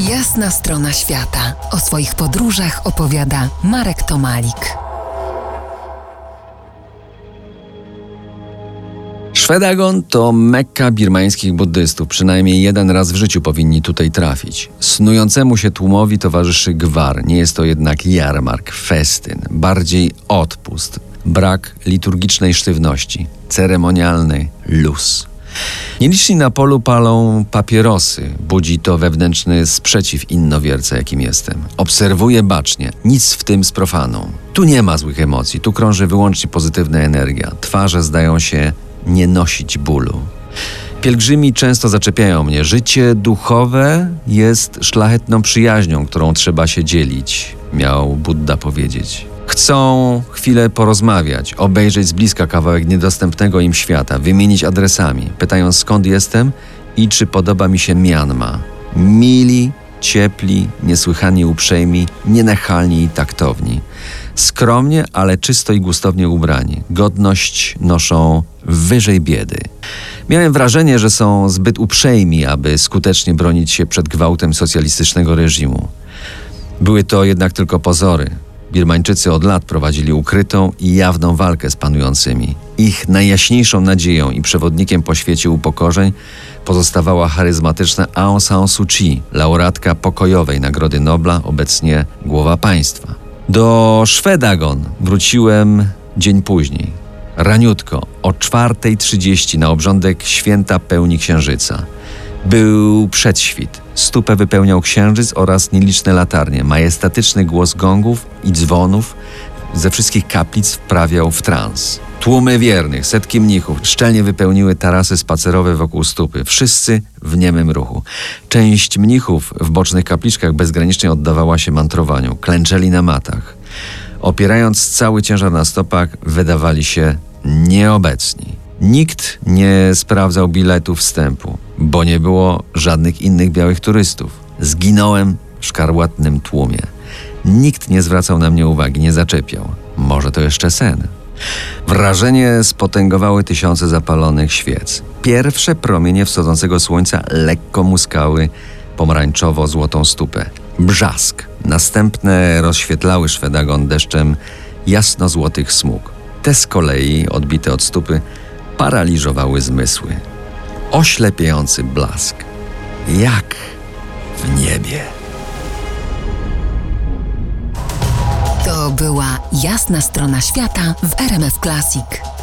Jasna strona świata. O swoich podróżach opowiada Marek Tomalik. Szwedagon to mekka birmańskich buddystów. Przynajmniej jeden raz w życiu powinni tutaj trafić. Snującemu się tłumowi towarzyszy gwar. Nie jest to jednak jarmark, festyn. Bardziej odpust. Brak liturgicznej sztywności. Ceremonialny luz. Nieliczni na polu palą papierosy. Budzi to wewnętrzny sprzeciw innowierca, jakim jestem. Obserwuję bacznie. Nic w tym z profaną. Tu nie ma złych emocji. Tu krąży wyłącznie pozytywna energia. Twarze zdają się nie nosić bólu. Pielgrzymi często zaczepiają mnie. Życie duchowe jest szlachetną przyjaźnią, którą trzeba się dzielić, miał Buddha powiedzieć. Chcą chwilę porozmawiać, obejrzeć z bliska kawałek niedostępnego im świata, wymienić adresami. Pytają skąd jestem i czy podoba mi się Mianma. Mili, ciepli, niesłychanie uprzejmi, nienachalni i taktowni. Skromnie, ale czysto i gustownie ubrani. Godność noszą wyżej biedy. Miałem wrażenie, że są zbyt uprzejmi, aby skutecznie bronić się przed gwałtem socjalistycznego reżimu. Były to jednak tylko pozory. Birmańczycy od lat prowadzili ukrytą i jawną walkę z panującymi. Ich najjaśniejszą nadzieją i przewodnikiem po świecie upokorzeń pozostawała charyzmatyczna Aung San Suu Kyi, laureatka pokojowej Nagrody Nobla, obecnie głowa państwa. Do Szwedagon wróciłem dzień później. Raniutko, o 4.30 na obrządek święta pełni księżyca. Był przedświt. Stupę wypełniał księżyc oraz nieliczne latarnie. Majestatyczny głos gongów i dzwonów ze wszystkich kaplic wprawiał w trans. Tłumy wiernych, setki mnichów szczelnie wypełniły tarasy spacerowe wokół stupy. Wszyscy w niemym ruchu. Część mnichów w bocznych kapliczkach bezgranicznie oddawała się mantrowaniu. Klęczeli na matach. Opierając cały ciężar na stopach, wydawali się nieobecni. Nikt nie sprawdzał biletu wstępu, bo nie było żadnych innych białych turystów. Zginąłem w szkarłatnym tłumie. Nikt nie zwracał na mnie uwagi, nie zaczepiał. Może to jeszcze sen. Wrażenie spotęgowały tysiące zapalonych świec. Pierwsze promienie wschodzącego słońca lekko muskały pomarańczowo-złotą stupę. Brzask. Następne rozświetlały Szwedagon deszczem jasno-złotych smug. Te z kolei, odbite od stupy, paraliżowały zmysły. Oślepiający blask. Jak w niebie. To była jasna strona świata w RMF Classic.